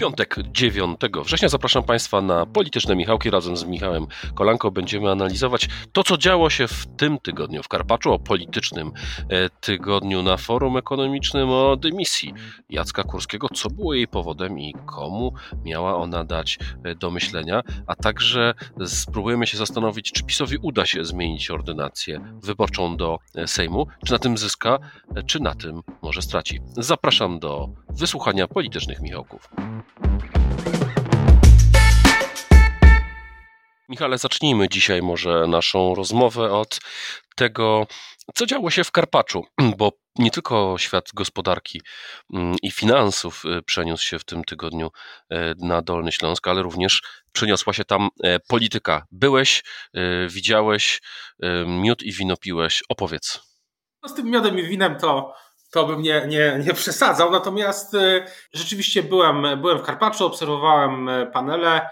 Piątek 9 września zapraszam Państwa na Polityczne Michałki. Razem z Michałem Kolanko będziemy analizować to, co działo się w tym tygodniu w Karpaczu, o politycznym e, tygodniu na forum ekonomicznym, o dymisji Jacka Kurskiego, co było jej powodem i komu miała ona dać e, do myślenia, a także spróbujemy się zastanowić, czy PiSowi uda się zmienić ordynację wyborczą do e, Sejmu, czy na tym zyska, czy na tym może straci. Zapraszam do wysłuchania politycznych Michałków. Michale, zacznijmy dzisiaj może naszą rozmowę od tego, co działo się w Karpaczu, bo nie tylko świat gospodarki mm, i finansów y, przeniósł się w tym tygodniu y, na Dolny Śląsk, ale również przeniosła się tam e, polityka. Byłeś, y, widziałeś, miód i wino piłeś. Opowiedz. No z tym miodem i winem to to bym nie, nie, nie przesadzał. Natomiast y, rzeczywiście byłem, byłem w Karpaczu, obserwowałem y, panele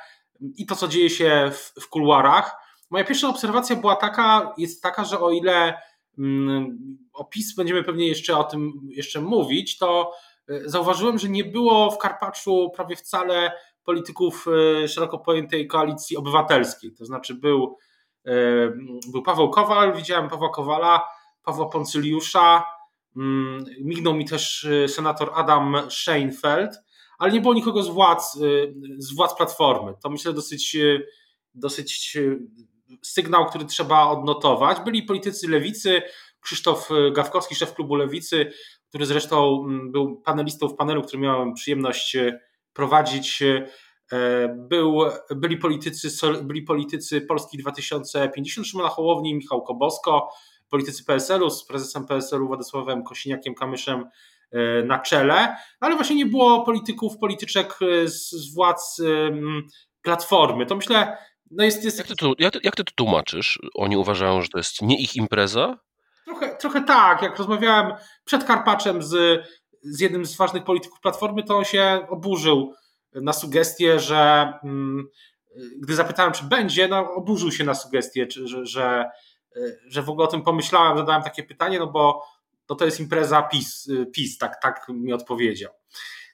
i to, co dzieje się w, w kuluarach. Moja pierwsza obserwacja była taka, jest taka, że o ile mm, opis będziemy pewnie jeszcze o tym jeszcze mówić, to y, zauważyłem, że nie było w Karpaczu prawie wcale polityków szeroko pojętej koalicji obywatelskiej. To znaczy był, był Paweł Kowal, widziałem Pawła Kowala, Pawła Poncyliusza, mignął mi też y, senator Adam Scheinfeld, ale nie było nikogo z władz, y, z władz Platformy. To myślę dosyć, y, dosyć sygnał, który trzeba odnotować. Byli politycy lewicy, Krzysztof Gawkowski, szef klubu lewicy, który zresztą mm, był panelistą w panelu, który miałem przyjemność prowadzić. Był, byli, politycy, byli politycy Polski 2050, Szymona Hołowni, Michał Kobosko, politycy PSL-u z prezesem PSL-u Władysławem Kosiniakiem-Kamyszem e, na czele, ale właśnie nie było polityków, polityczek e, z, z władz Platformy. To myślę, no jest... jest... Jak, ty to, jak, jak ty to tłumaczysz? Oni uważają, że to jest nie ich impreza? Trochę, trochę tak. Jak rozmawiałem przed Karpaczem z, z jednym z ważnych polityków Platformy, to on się oburzył na sugestię, że mm, gdy zapytałem, czy będzie, no oburzył się na sugestię, że, że że w ogóle o tym pomyślałem, zadałem takie pytanie, no bo to, to jest impreza PiS, y, PiS tak, tak mi odpowiedział.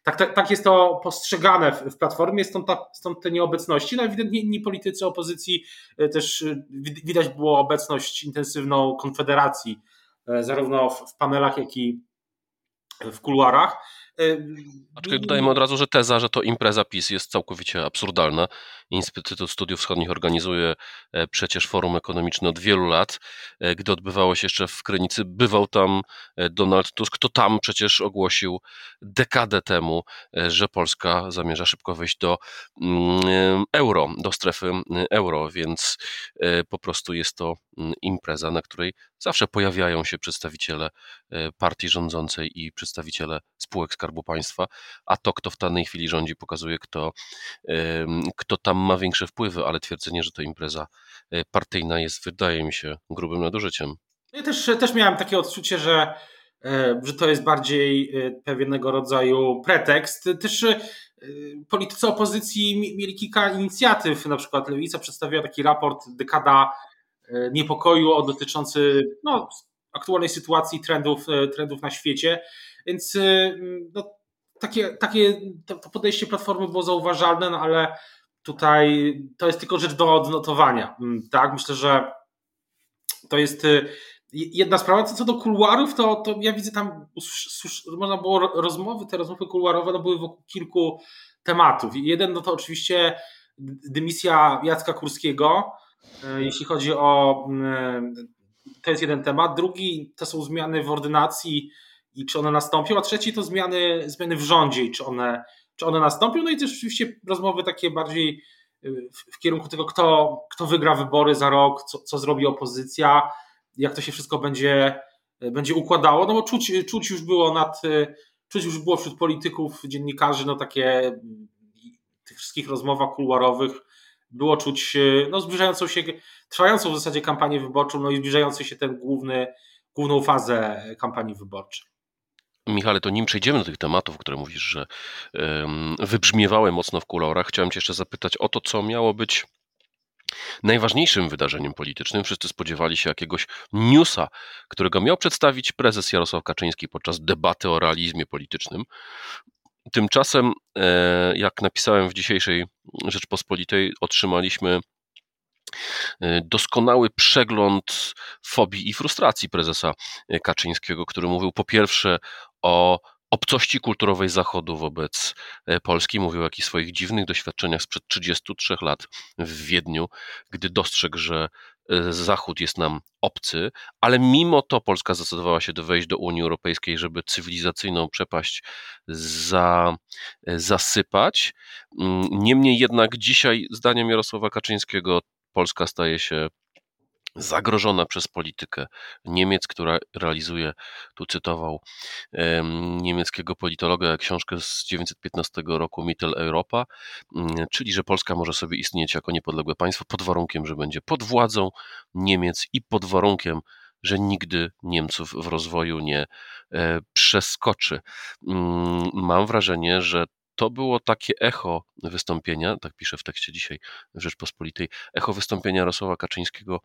Tak, tak, tak jest to postrzegane w, w Platformie, stąd, ta, stąd te nieobecności. No ewidentnie inni politycy opozycji y, też widać było obecność intensywną Konfederacji, zarówno w, w panelach, jak i w kuluarach. Aczkolwiek dodajmy od razu, że teza, że to impreza PiS jest całkowicie absurdalna. Instytut Studiów Wschodnich organizuje e, przecież forum ekonomiczne od wielu lat. E, gdy odbywało się jeszcze w Krynicy, bywał tam e, Donald Tusk. To tam przecież ogłosił dekadę temu, że Polska zamierza szybko wejść do mm, euro, do strefy euro, więc po prostu jest to mm, impreza, na której zawsze pojawiają się przedstawiciele partii rządzącej i przedstawiciele spółek Skarbu Państwa, a to, kto w danej chwili rządzi, pokazuje, kto, kto tam ma większe wpływy, ale twierdzenie, że to impreza e, partyjna jest, wydaje mi się, grubym nadużyciem. Ja też, też miałem takie odczucie, że, e, że to jest bardziej e, pewnego rodzaju pretekst. Też politycy opozycji mieli kilka inicjatyw, na przykład Lewica przedstawiła taki raport Dekada Niepokoju dotyczący no, aktualnej sytuacji, trendów, trendów na świecie. Więc no, takie, takie to podejście Platformy było zauważalne, no, ale tutaj to jest tylko rzecz do odnotowania. Mm, tak, myślę, że to jest y, jedna sprawa. Co do kuluarów, to, to ja widzę tam, można było rozmowy, te rozmowy kuluarowe no były wokół kilku tematów. Jeden no to oczywiście dymisja Jacka Kurskiego, y, jeśli chodzi o. Y, to jest jeden temat. Drugi to są zmiany w ordynacji i czy one nastąpią, a trzeci to zmiany, zmiany w rządzie i czy one czy one nastąpią. No i też oczywiście rozmowy takie bardziej y, w, w kierunku tego, kto, kto wygra wybory za rok, co, co zrobi opozycja, jak to się wszystko będzie, y, będzie układało. No bo czuć, czuć już było nad, y, czuć już było wśród polityków, dziennikarzy, no takie tych wszystkich rozmowach kuluarowych było czuć no, zbliżającą się, trwającą w zasadzie kampanię wyborczą, no i zbliżający się ten główny, główną fazę kampanii wyborczej. Michale, to nim przejdziemy do tych tematów, które mówisz, że wybrzmiewały mocno w kulorach, chciałem Cię jeszcze zapytać o to, co miało być najważniejszym wydarzeniem politycznym. Wszyscy spodziewali się jakiegoś newsa, którego miał przedstawić prezes Jarosław Kaczyński podczas debaty o realizmie politycznym. Tymczasem, e, jak napisałem w dzisiejszej Rzeczpospolitej, otrzymaliśmy e, doskonały przegląd fobii i frustracji prezesa Kaczyńskiego, który mówił po pierwsze o obcości kulturowej Zachodu wobec e, Polski. Mówił o jakichś swoich dziwnych doświadczeniach sprzed 33 lat w Wiedniu, gdy dostrzegł, że e, Zachód jest nam obcy, ale mimo to Polska zdecydowała się do wejść do Unii Europejskiej, żeby cywilizacyjną przepaść za, e, zasypać. Mm, niemniej jednak dzisiaj, zdaniem Jarosława Kaczyńskiego, Polska staje się zagrożona przez politykę Niemiec, która realizuje, tu cytował niemieckiego politologa książkę z 1915 roku Mitteleuropa, mm, czyli że Polska może sobie istnieć jako niepodległe państwo pod warunkiem, że będzie pod władzą Niemiec i pod warunkiem, że nigdy Niemców w rozwoju nie e, przeskoczy. Mm, mam wrażenie, że to było takie echo wystąpienia, tak piszę w tekście dzisiaj w Rzeczpospolitej, echo wystąpienia Jarosława Kaczyńskiego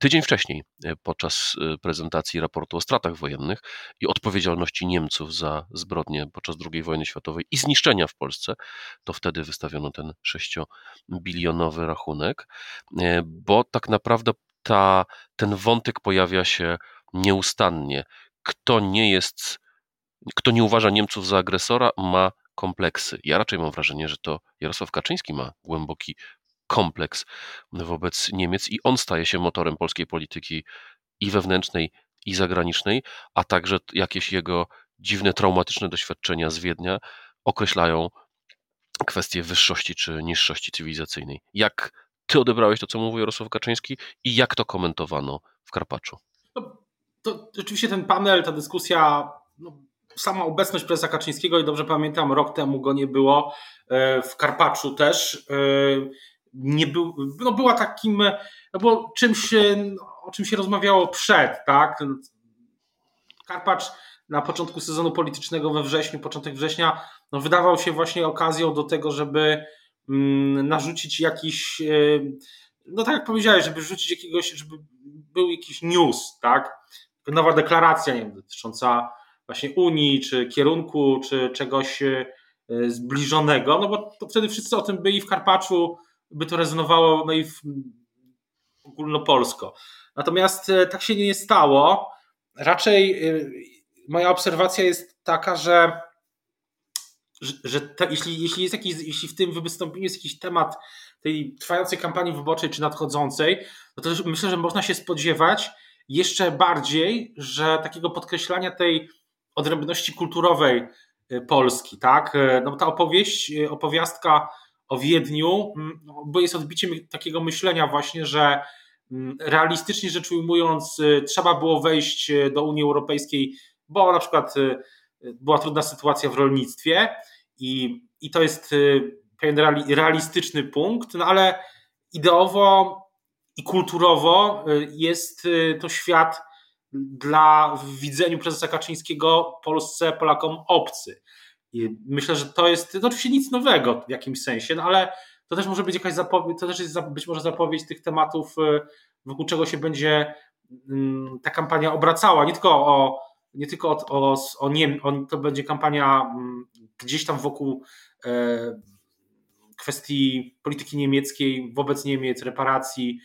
tydzień wcześniej e, podczas e, prezentacji raportu o stratach wojennych i odpowiedzialności Niemców za zbrodnie podczas II wojny światowej i zniszczenia w Polsce. To wtedy wystawiono ten sześciobilionowy rachunek, e, bo tak naprawdę ta, ten wątek pojawia się nieustannie. Kto nie jest, kto nie uważa Niemców za agresora, ma kompleksy. Ja raczej mam wrażenie, że to Jarosław Kaczyński ma głęboki kompleks wobec Niemiec i on staje się motorem polskiej polityki i wewnętrznej, i zagranicznej, a także jakieś jego dziwne, traumatyczne doświadczenia z Wiednia określają kwestię wyższości czy niższości cywilizacyjnej. Jak ty odebrałeś to, co mówił Jarosław Kaczyński i jak to komentowano w Karpaczu? No, to rzeczywiście ten panel, ta dyskusja no, sama obecność prezesa Kaczyńskiego, i dobrze pamiętam, rok temu go nie było, e, w Karpaczu też, e, nie był, no była takim, no było czymś, o czym się rozmawiało przed, tak? Karpacz na początku sezonu politycznego we wrześniu, początek września, no wydawał się właśnie okazją do tego, żeby mm, narzucić jakiś, e, no tak jak powiedziałeś, żeby rzucić jakiegoś, żeby był jakiś news, tak? Nowa deklaracja, nie wiem, dotycząca właśnie Unii, czy kierunku, czy czegoś e, zbliżonego, no bo to wtedy wszyscy o tym byli w Karpaczu, by to rezonowało no i w, ogólnopolsko. Natomiast e, tak się nie stało. Raczej e, moja obserwacja jest taka, że, że te, jeśli, jeśli, jest jakiś, jeśli w tym wystąpieniu jest jakiś temat tej trwającej kampanii wyborczej czy nadchodzącej, no to myślę, że można się spodziewać jeszcze bardziej, że takiego podkreślania tej odrębności kulturowej y, Polski, tak? Y, no ta opowieść, y, opowiastka o Wiedniu mm, bo jest odbiciem takiego myślenia właśnie, że mm, realistycznie rzecz ujmując trzeba było wejść do Unii Europejskiej, bo na przykład była trudna sytuacja w rolnictwie i, i to jest pewien realistyczny punkt, no ale ideowo i kulturowo jest to świat dla w widzeniu prezesa Kaczyńskiego Polsce, Polakom obcy. I myślę, że to jest no oczywiście nic nowego w jakimś sensie, no ale to też może być jakaś zapowiedź, to też jest być może zapowiedź tych tematów, y, wokół czego się będzie mm, ta kampania obracała. Nie tylko o, nie tylko o, o, o, Niem, o to będzie kampania mm, gdzieś tam wokół e, kwestii polityki niemieckiej wobec Niemiec, reparacji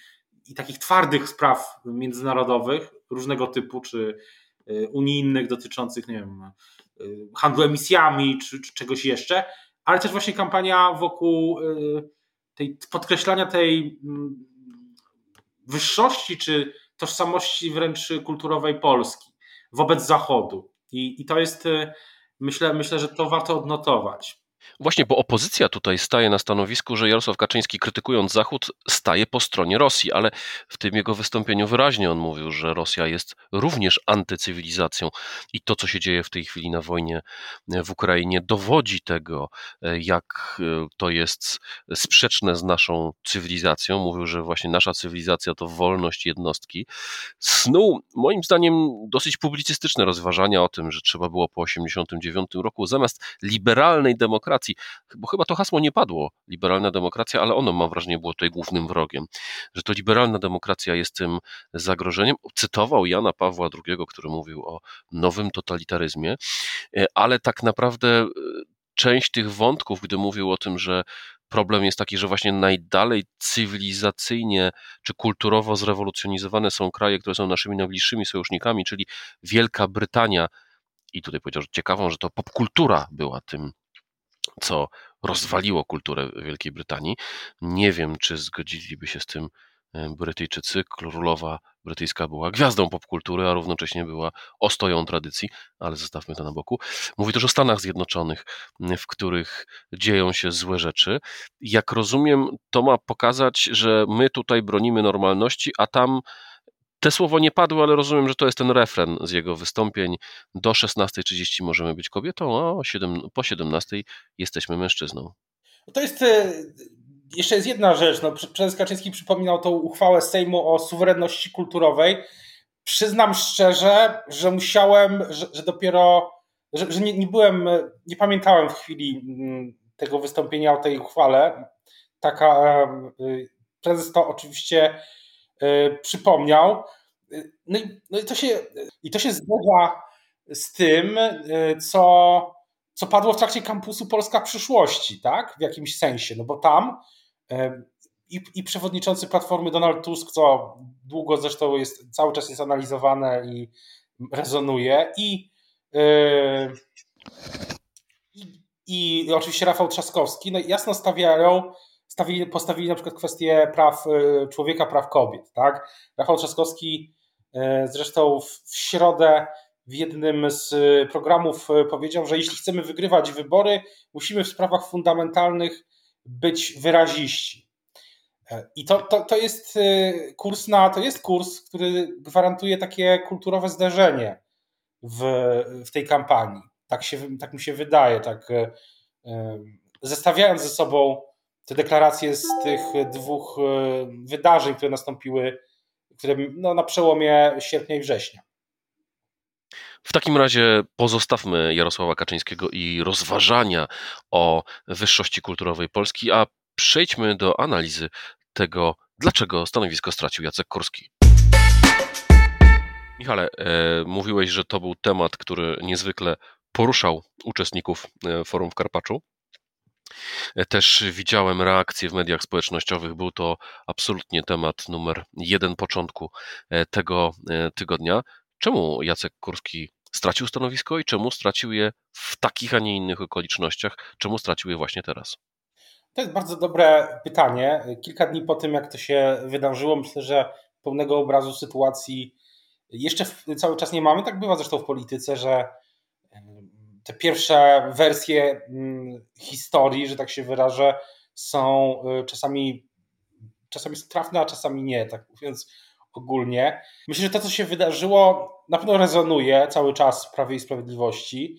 i takich twardych spraw międzynarodowych, różnego typu, czy y, unijnych dotyczących, nie wiem, y, handlu emisjami, czy, czy czegoś jeszcze, ale też właśnie kampania wokół y, tej podkreślania tej mm, wyższości, czy tożsamości wręcz kulturowej Polski wobec Zachodu. I, i to jest, myślę, myślę, że to warto odnotować. Właśnie, bo opozycja tutaj staje na stanowisku, że Jarosław Kaczyński krytykując Zachód staje po stronie Rosji, ale w tym jego wystąpieniu wyraźnie on mówił, że Rosja jest również antycywilizacją i to, co się dzieje w tej chwili na wojnie w Ukrainie, dowodzi tego, jak to jest sprzeczne z naszą cywilizacją. Mówił, że właśnie nasza cywilizacja to wolność jednostki. Snuł, moim zdaniem, dosyć publicystyczne rozważania o tym, że trzeba było po 1989 roku zamiast liberalnej demokracji, demokracji, bo chyba to hasło nie padło, liberalna demokracja, ale ono, mam wrażenie, było tutaj głównym wrogiem, że to liberalna demokracja jest tym zagrożeniem. Cytował Jana Pawła II, który mówił o nowym totalitaryzmie, e, ale tak naprawdę e, część tych wątków, gdy mówił o tym, że problem jest taki, że właśnie najdalej cywilizacyjnie czy kulturowo zrewolucjonizowane są kraje, które są naszymi najbliższymi sojusznikami, czyli Wielka Brytania. I tutaj powiedział, że ciekawą, że to popkultura była tym co rozwaliło kulturę Wielkiej Brytanii. Nie wiem, czy zgodziliby się z tym e, Brytyjczycy. Królowa brytyjska była gwiazdą popkultury, a równocześnie była ostoją tradycji, ale zostawmy to na boku. Mówi też o Stanach Zjednoczonych, w których dzieją się złe rzeczy. Jak rozumiem, to ma pokazać, że my tutaj bronimy normalności, a tam te słowo nie padło, ale rozumiem, że to jest ten refren z jego wystąpień. Do 16.30 możemy być kobietą, a 7, po 17.00 jesteśmy mężczyzną. To jest e, jeszcze jest jedna rzecz. No, prezes Kaczyński przypominał tą uchwałę Sejmu o suwerenności kulturowej. Przyznam szczerze, że musiałem, że, że dopiero, że, że nie, nie, byłem, nie pamiętałem w chwili mm, tego wystąpienia o tej uchwale. Taka, e, prezes to oczywiście przypomniał. E, no i, no i, to, się, i to się zgadza z tym, e, co, co padło w trakcie kampusu Polska przyszłości, tak? W jakimś sensie, no bo tam i, i przewodniczący Platformy Donald Tusk, co długo zresztą jest, cały czas jest analizowane i rezonuje, i, i, i oczywiście Rafał Trzaskowski, no jasno stawiają stawili, postawili na przykład kwestię praw y, człowieka, praw kobiet. Tak? Rafał Trzaskowski y, zresztą w środę w jednym z programów y, powiedział, że jeśli chcemy wygrywać wybory, musimy w sprawach fundamentalnych być wyraziści. I to, to, to jest kurs na, to jest kurs, który gwarantuje takie kulturowe zderzenie w, w tej kampanii. Tak, się, tak mi się wydaje, tak zestawiając ze sobą te deklaracje z tych dwóch e, wydarzeń, które nastąpiły które, no, na przełomie sierpnia i września. W takim razie pozostawmy Jarosława Kaczyńskiego i rozważania o wyższości kulturowej Polski, a przejdźmy do analizy tego, dlaczego stanowisko stracił Jacek Kurski. Michale, e, mówiłeś, że to był temat, który niezwykle poruszał uczestników e, forum w Karpaczu. Też widziałem reakcje w mediach społecznościowych. Był to absolutnie temat numer jeden początku e, tego e, tygodnia. Czemu Jacek Kurski stracił stanowisko i czemu stracił je w takich, a nie innych okolicznościach? Czemu stracił je właśnie teraz? To jest bardzo dobre pytanie. Kilka dni po tym, jak to się wydarzyło, myślę, że pełnego obrazu sytuacji jeszcze cały czas nie mamy. Tak bywa zresztą w polityce, że te pierwsze wersje mm, historii, że tak się wyrażę, są y, czasami, czasami trafne, a czasami nie, tak mówiąc ogólnie. Myślę, że to, co się wydarzyło, na pewno rezonuje cały czas w Prawie i Sprawiedliwości.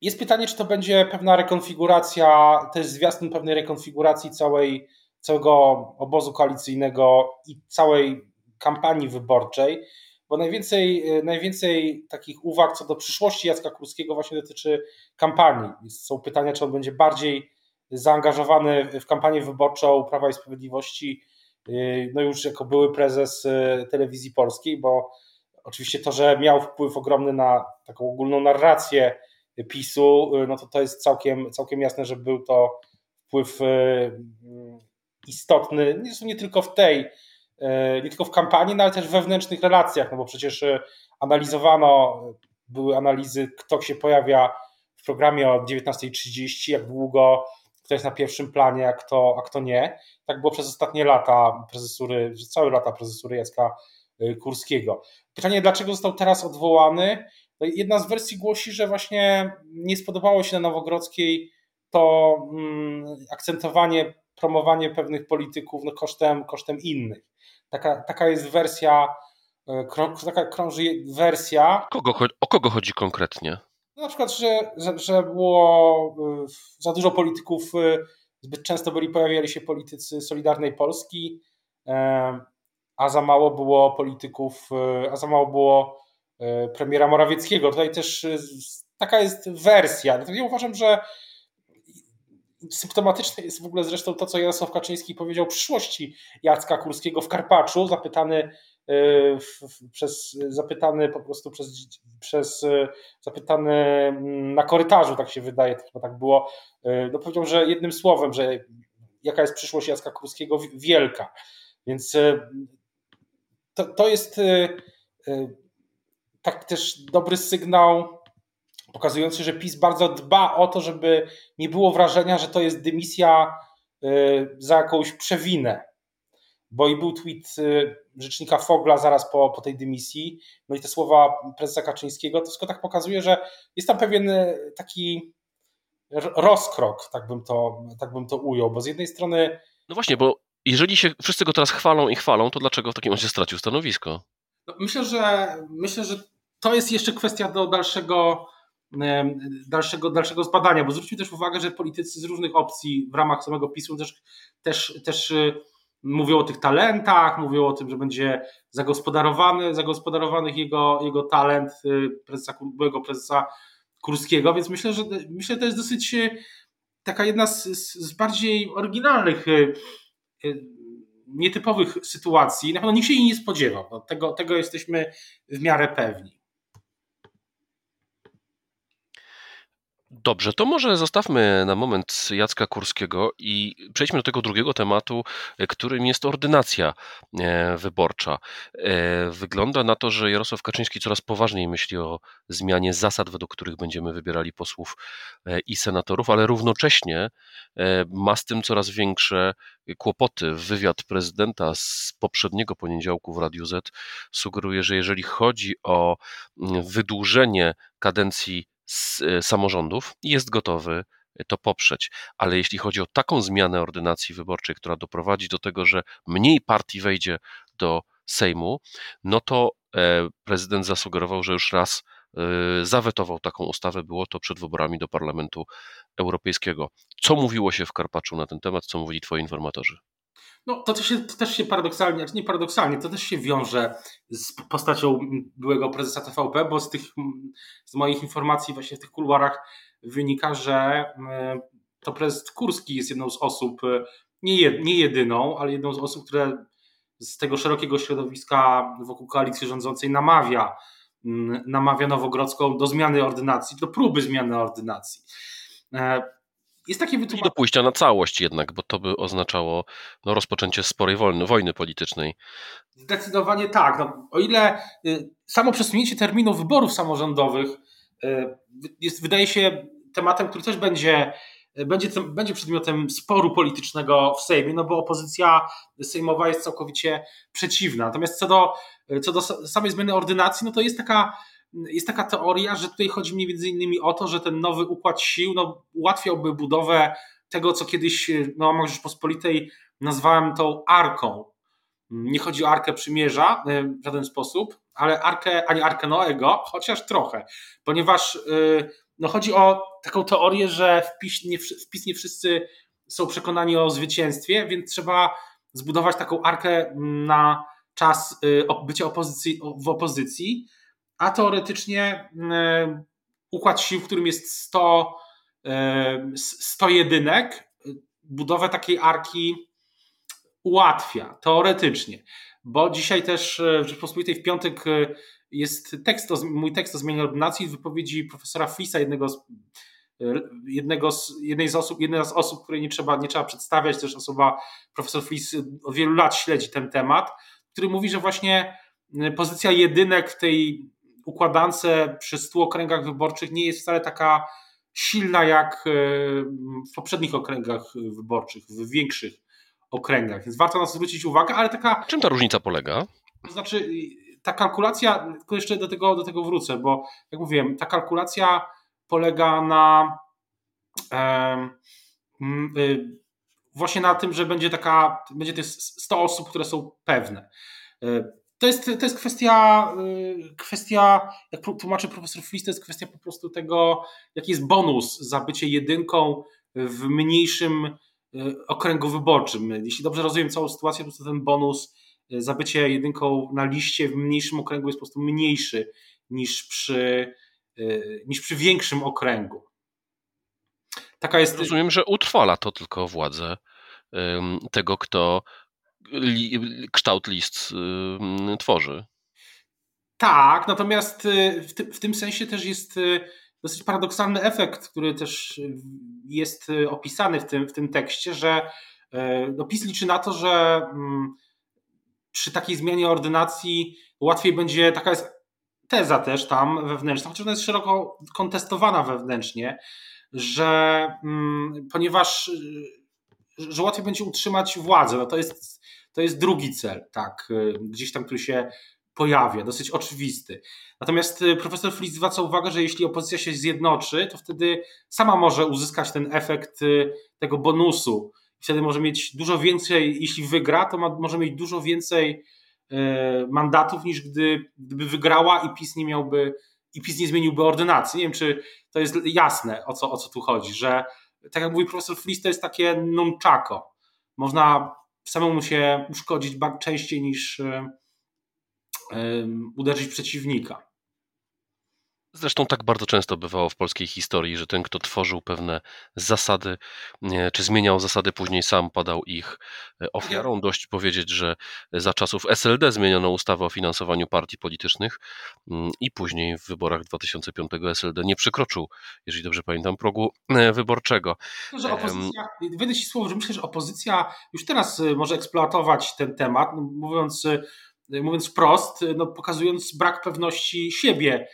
Jest pytanie, czy to będzie pewna rekonfiguracja, jest zwiastun pewnej rekonfiguracji całej, całego obozu koalicyjnego i całej kampanii wyborczej, bo najwięcej, e, najwięcej takich uwag co do przyszłości Jacka Kurskiego właśnie dotyczy kampanii. Są pytania, czy on będzie bardziej zaangażowany w kampanię wyborczą Prawa i Sprawiedliwości, e, no już jako były prezes e, telewizji polskiej, bo oczywiście to, że miał wpływ ogromny na taką ogólną narrację PiSu, no to to jest całkiem, całkiem jasne, że był to wpływ istotny, nie, tylko w tej nie tylko w kampanii, no ale też w wewnętrznych relacjach, no bo przecież e, analizowano, były analizy, kto się pojawia w programie o 19.30, jak długo, kto jest na pierwszym planie, a kto, a kto nie. Tak było przez ostatnie lata prezesury, całe lata prezesury Jacka e, Kurskiego. Pytanie, dlaczego został teraz odwołany? No jedna z wersji głosi, że właśnie nie spodobało się na Nowogrodzkiej to mm, akcentowanie, promowanie pewnych polityków no, kosztem, kosztem innych. Taka, taka jest wersja, e, taka krąży wersja. Kogo, o kogo chodzi konkretnie? Na przykład, że, że, było e, za dużo polityków, e, zbyt często byli, pojawiali się politycy Solidarnej Polski, a za mało było polityków, a za mało było premiera Morawieckiego. Tutaj też taka jest wersja. Ja uważam, że symptomatyczne jest w ogóle zresztą to, co Jarosław Kaczyński powiedział o przyszłości Jacka Kurskiego w Karpaczu, zapytany e, przez, zapytany po prostu przez, przez e, zapytany mm, na korytarzu, tak się wydaje, chyba tak było, e, no powiedział, że jednym słowem, że jaka jest przyszłość Jacka Kurskiego, wielka. Więc to, to jest tak też dobry sygnał pokazujący, że PiS bardzo dba o to, żeby nie było wrażenia, że to jest dymisja y, za jakąś przewinę. Bo i był tweet y, rzecznika Fogla zaraz po, po tej dymisji, no i te słowa prezesa Kaczyńskiego, to wszystko tak pokazuje, że jest tam pewien y, taki rozkrok, tak bym to, tak bym to ujął, bo z jednej strony... No właśnie, bo jeżeli się wszyscy go teraz chwalą i chwalą, to dlaczego w takim razie stracił stanowisko? No myślę, że myślę, że to jest jeszcze kwestia do dalszego dalszego, dalszego zbadania, bo zwróćmy też uwagę, że politycy z różnych opcji w ramach samego PiSu też, też, też y, mówią o tych talentach, mówią o tym, że będzie zagospodarowany, zagospodarowanych jego, jego talent y, prezesa, byłego prezesa Kurskiego, więc myślę, że myślę, że to jest dosyć y, taka jedna z, z bardziej oryginalnych nietypowych sytuacji. Na pewno nikt się jej nie spodziewał. No, tego, tego jesteśmy w miarę pewni. Dobrze, to może zostawmy na moment Jacka Kurskiego i przejdźmy do tego drugiego tematu, którym jest ordynacja e, wyborcza. E, wygląda na to, że Jarosław Kaczyński coraz poważniej myśli o zmianie zasad, według których będziemy wybierali posłów e, i senatorów, ale równocześnie ma z tym coraz większe kłopoty. Wywiad prezydenta z poprzedniego poniedziałku w Radiu Z sugeruje, że jeżeli chodzi o wydłużenie kadencji z e, samorządów i jest gotowy to poprzeć. Ale jeśli chodzi o taką zmianę ordynacji wyborczej, która doprowadzi do tego, że mniej partii wejdzie do Sejmu, no to e, prezydent zasugerował, że już raz e, zawetował taką ustawę. Było to przed wyborami do Parlamentu Europejskiego. Co mówiło się w Karpaczu na ten temat? Co mówili twoi informatorzy? No, to, też się, to też się paradoksalnie, znaczy nie paradoksalnie, to też się wiąże z postacią byłego prezesa TVP, bo z tych, z moich informacji właśnie w tych kuluarach wynika, że to prezes Kurski jest jedną z osób, nie, nie jedyną, ale jedną z osób, które z tego szerokiego środowiska wokół koalicji rządzącej namawia, namawia Nowogrodzką do zmiany ordynacji, do próby zmiany ordynacji. Jest takie wytłumaczenie. do pójścia na całość jednak, bo to by oznaczało no, rozpoczęcie sporej wojny, wojny politycznej. Zdecydowanie tak. No, o ile y, samo przesunięcie terminu wyborów samorządowych y, jest, wydaje się tematem, który też będzie, y, będzie, będzie przedmiotem sporu politycznego w Sejmie, no bo opozycja sejmowa jest całkowicie przeciwna. Natomiast co do, co do samej zmiany ordynacji, no to jest taka jest taka teoria, że tutaj chodzi między innymi o to, że ten nowy układ sił no, ułatwiałby budowę tego, co kiedyś no, może Rzeczpospolitej nazwałem tą arką. Nie chodzi o arkę przymierza e, w żaden sposób, ale arkę, ani arkę Noego, chociaż trochę, ponieważ e, no, chodzi o taką teorię, że w PiS, nie, w PiS nie wszyscy są przekonani o zwycięstwie, więc trzeba zbudować taką arkę na czas e, bycia opozycji, w opozycji, a teoretycznie e, układ sił, w którym jest 100, 100 e, jedynek, budowę takiej arki ułatwia, teoretycznie. Bo dzisiaj też e, w Rzeczpospolitej w piątek jest tekst, mój tekst o zmianie ordynacji wypowiedzi profesora Flisa, jednego z, jednego z, jednej z osób, jedna z osób, której nie trzeba, nie trzeba przedstawiać, też osoba, profesor Flis od wielu lat śledzi ten temat, który mówi, że właśnie pozycja jedynek w tej układance przy 100 okręgach wyborczych nie jest wcale taka silna jak e, w poprzednich okręgach wyborczych, w większych okręgach. Więc warto na to zwrócić uwagę, ale taka. Czym ta różnica polega? To znaczy, ta kalkulacja, tylko jeszcze do tego, do tego wrócę, bo jak mówiłem, ta kalkulacja polega na właśnie na tym, że będzie taka, będzie tych 100 osób, które są pewne. To jest, to jest kwestia, kwestia, jak tłumaczy profesor Flis, to jest kwestia po prostu tego, jaki jest bonus za bycie jedynką w mniejszym okręgu wyborczym. Jeśli dobrze rozumiem całą sytuację, to ten bonus za bycie jedynką na liście w mniejszym okręgu jest po prostu mniejszy niż przy, niż przy większym okręgu. Taka jest... Rozumiem, że utrwala to tylko władzę tego, kto li, kształt list tworzy. Tak, natomiast y, w, ty, w, tym sensie też jest y, dosyć paradoksalny efekt, który też jest y, opisany w tym, w tym tekście, że no, PiS liczy na to, że mm, przy takiej zmianie ordynacji łatwiej będzie, taka jest teza też tam wewnętrzna, chociaż ona jest szeroko kontestowana wewnętrznie, że mm, ponieważ że łatwiej będzie utrzymać władzę, no to jest, to jest drugi cel, tak, y, gdzieś tam, który się pojawia, dosyć oczywisty. Natomiast y, profesor Fritz zwraca uwagę, że jeśli opozycja się zjednoczy, to wtedy sama może uzyskać ten efekt y, tego bonusu. Wtedy może mieć dużo więcej, jeśli wygra, to ma, może mieć dużo więcej mandatów niż gdy, gdyby wygrała i PiS nie miałby i PiS nie zmieniłby ordynacji. Nie wiem, czy to jest jasne, o co, o co tu chodzi, że tak jak mówi profesor Flis, to jest takie nunchako. Można samemu się uszkodzić częściej niż uderzyć przeciwnika. Zresztą tak bardzo często bywało w polskiej historii, że ten, kto tworzył pewne zasady, czy zmieniał zasady, później sam padał ich e, ofiarą. Dość powiedzieć, że za czasów SLD zmieniono ustawę o finansowaniu partii politycznych mm, i później w wyborach 2005 SLD nie przekroczył, jeżeli dobrze pamiętam, progu e, wyborczego. Że opozycja, ci słowo, że myślę, że opozycja już teraz e, może eksploatować ten temat, no, mówiąc, mówiąc wprost, no, pokazując brak pewności siebie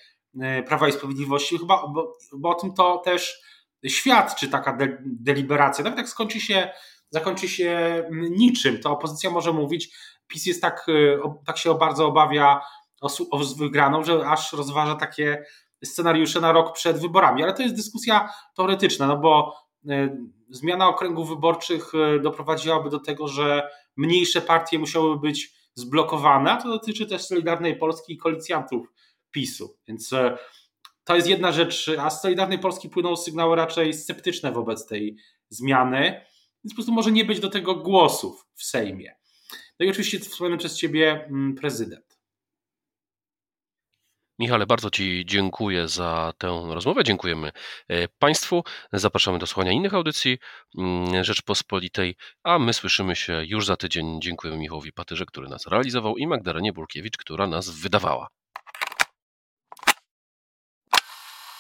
Prawa i Sprawiedliwości, chyba, bo, bo o tym to też świadczy taka de, deliberacja. Nawet jak skończy się, zakończy się niczym, to opozycja może mówić, PiS jest tak, e, tak się bardzo obawia o, o wygraną, że aż rozważa takie scenariusze na rok przed wyborami. Ale to jest dyskusja teoretyczna, no bo e, zmiana okręgów wyborczych doprowadziłaby do tego, że mniejsze partie musiałyby być zblokowane, a to dotyczy też Solidarnej Polski i koalicjantów PiSu. Więc e, to jest jedna rzecz, a z Solidarnej Polski płyną sygnały raczej sceptyczne wobec tej zmiany, więc po prostu może nie być do tego głosów w Sejmie. No i oczywiście wspomniany przez Ciebie mm, prezydent. Michale, bardzo Ci dziękuję za tę rozmowę. Dziękujemy e, Państwu. Zapraszamy do słuchania innych audycji mm, Rzeczpospolitej, a my słyszymy się już za tydzień. Dziękujemy Michałowi Patyrze, który nas realizował i Magdalenie Burkiewicz, która nas wydawała.